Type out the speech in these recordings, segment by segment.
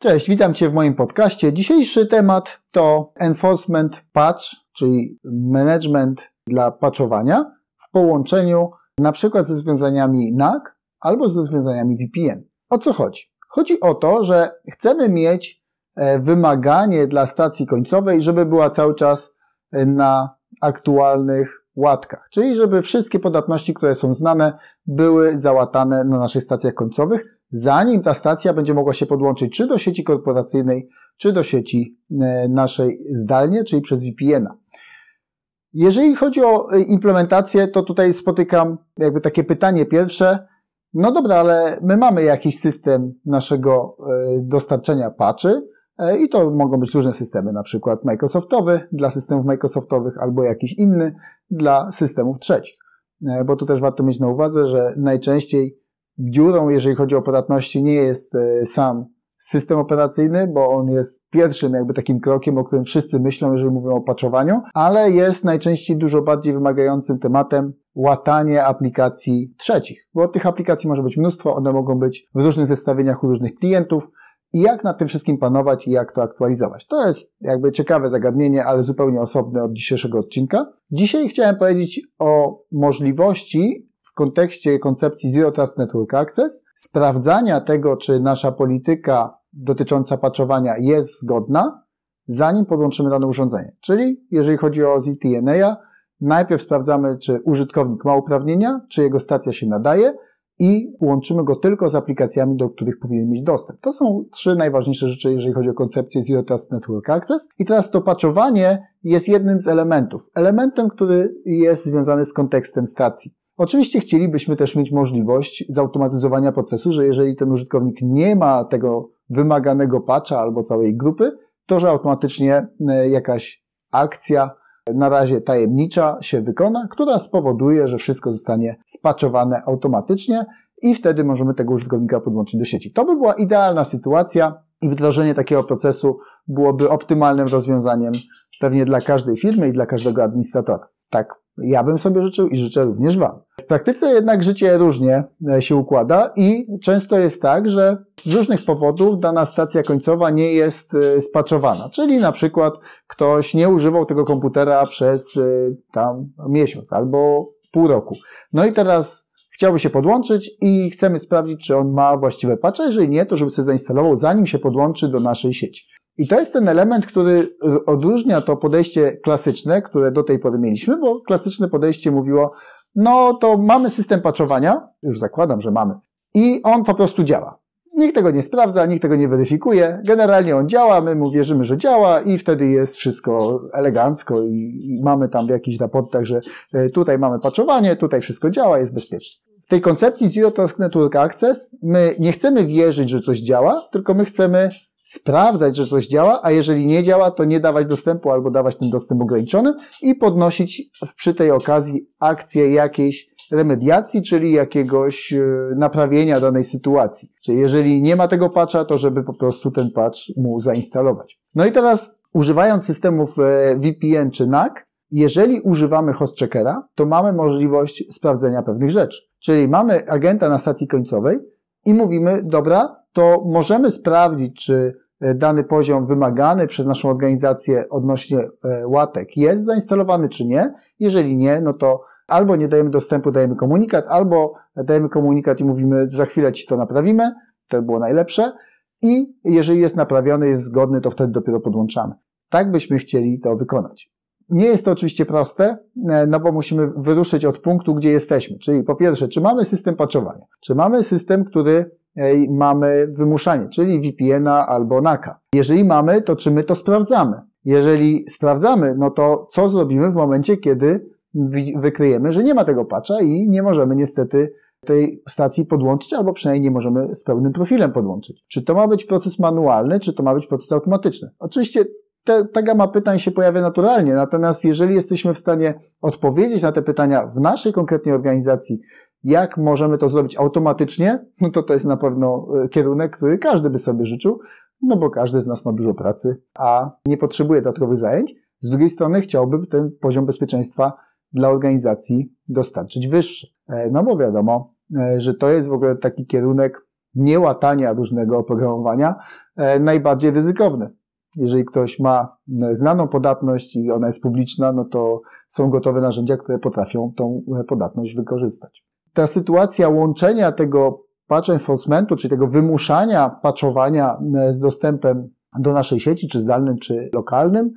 Cześć, witam Cię w moim podcaście. Dzisiejszy temat to enforcement patch, czyli management dla patchowania w połączeniu na przykład ze rozwiązaniami NAC albo z rozwiązaniami VPN. O co chodzi? Chodzi o to, że chcemy mieć e, wymaganie dla stacji końcowej, żeby była cały czas e, na aktualnych łatkach, czyli żeby wszystkie podatności, które są znane, były załatane na naszych stacjach końcowych, zanim ta stacja będzie mogła się podłączyć czy do sieci korporacyjnej, czy do sieci e, naszej zdalnie, czyli przez VPN-a. Jeżeli chodzi o e, implementację, to tutaj spotykam jakby takie pytanie pierwsze. No dobra, ale my mamy jakiś system naszego e, dostarczenia patchy i to mogą być różne systemy, na przykład Microsoftowy dla systemów Microsoftowych albo jakiś inny dla systemów trzecich. Bo tu też warto mieć na uwadze, że najczęściej dziurą, jeżeli chodzi o podatności, nie jest e, sam system operacyjny, bo on jest pierwszym jakby takim krokiem, o którym wszyscy myślą, jeżeli mówią o paczowaniu, ale jest najczęściej dużo bardziej wymagającym tematem łatanie aplikacji trzecich, bo tych aplikacji może być mnóstwo, one mogą być w różnych zestawieniach u różnych klientów, i jak nad tym wszystkim panować i jak to aktualizować. To jest jakby ciekawe zagadnienie, ale zupełnie osobne od dzisiejszego odcinka. Dzisiaj chciałem powiedzieć o możliwości kontekście koncepcji Zero Trust Network Access, sprawdzania tego, czy nasza polityka dotycząca patchowania jest zgodna, zanim podłączymy dane urządzenie. Czyli jeżeli chodzi o ZTNA, najpierw sprawdzamy, czy użytkownik ma uprawnienia, czy jego stacja się nadaje i łączymy go tylko z aplikacjami, do których powinien mieć dostęp. To są trzy najważniejsze rzeczy, jeżeli chodzi o koncepcję Zero Trust Network Access. I teraz to patchowanie jest jednym z elementów. Elementem, który jest związany z kontekstem stacji. Oczywiście chcielibyśmy też mieć możliwość zautomatyzowania procesu, że jeżeli ten użytkownik nie ma tego wymaganego patcha albo całej grupy, to że automatycznie e, jakaś akcja na razie tajemnicza się wykona, która spowoduje, że wszystko zostanie spaczowane automatycznie i wtedy możemy tego użytkownika podłączyć do sieci. To by była idealna sytuacja i wdrożenie takiego procesu byłoby optymalnym rozwiązaniem pewnie dla każdej firmy i dla każdego administratora. Tak ja bym sobie życzył i życzę również Wam. W praktyce jednak życie różnie e, się układa i często jest tak, że z różnych powodów dana stacja końcowa nie jest e, spaczowana. Czyli na przykład ktoś nie używał tego komputera przez e, tam miesiąc albo pół roku. No i teraz chciałby się podłączyć i chcemy sprawdzić, czy on ma właściwe patche. Jeżeli nie, to żeby sobie zainstalował, zanim się podłączy do naszej sieci. I to jest ten element, który odróżnia to podejście klasyczne, które do tej pory mieliśmy, bo klasyczne podejście mówiło, no to mamy system patchowania, już zakładam, że mamy, i on po prostu działa. Nikt tego nie sprawdza, nikt tego nie weryfikuje. Generalnie on działa, my mu wierzymy, że działa i wtedy jest wszystko elegancko i, i mamy tam w jakichś raportach, że e, tutaj mamy patchowanie, tutaj wszystko działa, jest bezpiecznie. W tej koncepcji Zero Trust Network Access my nie chcemy wierzyć, że coś działa, tylko my chcemy sprawdzać, że coś działa, a jeżeli nie działa, to nie dawać dostępu albo dawać ten dostęp ograniczony i podnosić przy tej okazji akcję jakiejś remediacji, czyli jakiegoś e, naprawienia danej sytuacji. Czyli jeżeli nie ma tego patcha, to żeby po prostu ten patch mu zainstalować. No i teraz używając systemów e, VPN czy NAC, jeżeli używamy host checkera, to mamy możliwość sprawdzenia pewnych rzeczy. Czyli mamy agenta na stacji końcowej i mówimy, dobra, to możemy sprawdzić, czy e, dany poziom wymagany przez naszą organizację odnośnie e, łatek jest zainstalowany, czy nie. Jeżeli nie, no to albo nie dajemy dostępu, dajemy komunikat, albo dajemy komunikat i mówimy, za chwilę ci to naprawimy, to by było najlepsze. I jeżeli jest naprawiony, jest zgodny, to wtedy dopiero podłączamy. Tak byśmy chcieli to wykonać. Nie jest to oczywiście proste, e, no bo musimy wyruszyć od punktu, gdzie jesteśmy. Czyli po pierwsze, czy mamy system patchowania? Czy mamy system, który mamy wymuszanie, czyli VPN-a albo NACA. Jeżeli mamy, to czy my to sprawdzamy? Jeżeli sprawdzamy, no to co zrobimy w momencie, kiedy wykryjemy, że nie ma tego patcha i nie możemy niestety tej stacji podłączyć, albo przynajmniej nie możemy z pełnym profilem podłączyć. Czy to ma być proces manualny, czy to ma być proces automatyczny? Oczywiście te, ta gama pytań się pojawia naturalnie, natomiast jeżeli jesteśmy w stanie odpowiedzieć na te pytania w naszej konkretnej organizacji, jak możemy to zrobić automatycznie, no to to jest na pewno e, kierunek, który każdy by sobie życzył, no bo każdy z nas ma dużo pracy, a nie potrzebuje dodatkowych zajęć. Z drugiej strony chciałbym ten poziom bezpieczeństwa dla organizacji dostarczyć wyższy. E, no bo wiadomo, e, że to jest w ogóle taki kierunek, niełatania różnego oprogramowania najbardziej ryzykowne. Jeżeli ktoś ma znaną podatność i ona jest publiczna, no to są gotowe narzędzia, które potrafią tą podatność wykorzystać. Ta sytuacja łączenia tego patch enforcementu, czyli tego wymuszania patchowania z dostępem do naszej sieci, czy zdalnym, czy lokalnym,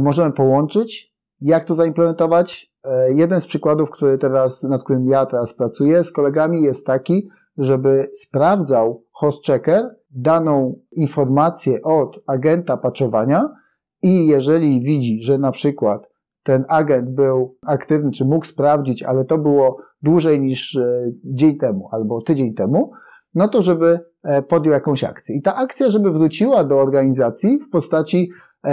możemy połączyć. Jak to zaimplementować? E, jeden z przykładów, który teraz, nad którym ja teraz pracuję z kolegami jest taki, żeby sprawdzał host checker daną informację od agenta patchowania i jeżeli widzi, że na przykład ten agent był aktywny, czy mógł sprawdzić, ale to było dłużej niż e, dzień temu albo tydzień temu, no to żeby e, podjął jakąś akcję. I ta akcja, żeby wróciła do organizacji w postaci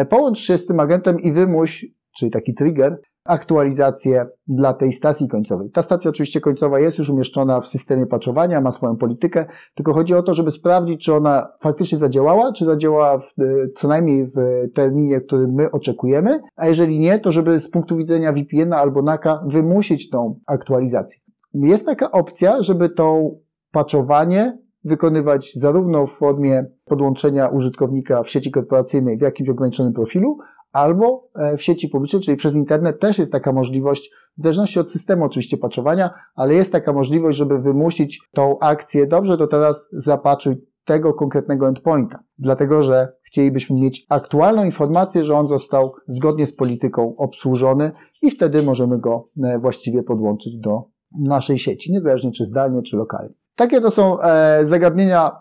połącz się z tym agentem i wymuś, czyli taki trigger, aktualizację dla tej stacji końcowej. Ta stacja oczywiście końcowa jest już umieszczona w systemie patchowania, ma swoją politykę, tylko chodzi o to, żeby sprawdzić, czy ona faktycznie zadziałała, czy zadziałała w, e, co najmniej w terminie, który my oczekujemy, a jeżeli nie, to żeby z punktu widzenia VPN-a albo NACA wymusić tą aktualizację. Jest taka opcja, żeby to patchowanie wykonywać zarówno w formie podłączenia użytkownika w sieci korporacyjnej w jakimś ograniczonym profilu, albo e, w sieci publicznej, czyli przez internet też jest taka możliwość, w zależności od systemu oczywiście patchowania, ale jest taka możliwość, żeby wymusić tą akcję, dobrze, to teraz zapaczuj tego konkretnego endpointa. Dlatego, że chcielibyśmy mieć aktualną informację, że on został zgodnie z polityką obsłużony i wtedy możemy go e, właściwie podłączyć do naszej sieci, niezależnie czy zdalnie, czy lokalnie. Takie to są e, zagadnienia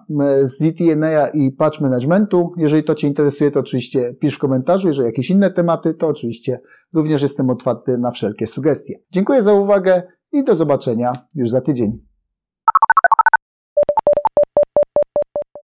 z ZTNA i patch managementu. Jeżeli to Cię interesuje, to oczywiście pisz w komentarzu. Jeżeli jakieś inne tematy, to oczywiście również jestem otwarty na wszelkie sugestie. Dziękuję za uwagę i do zobaczenia już za tydzień.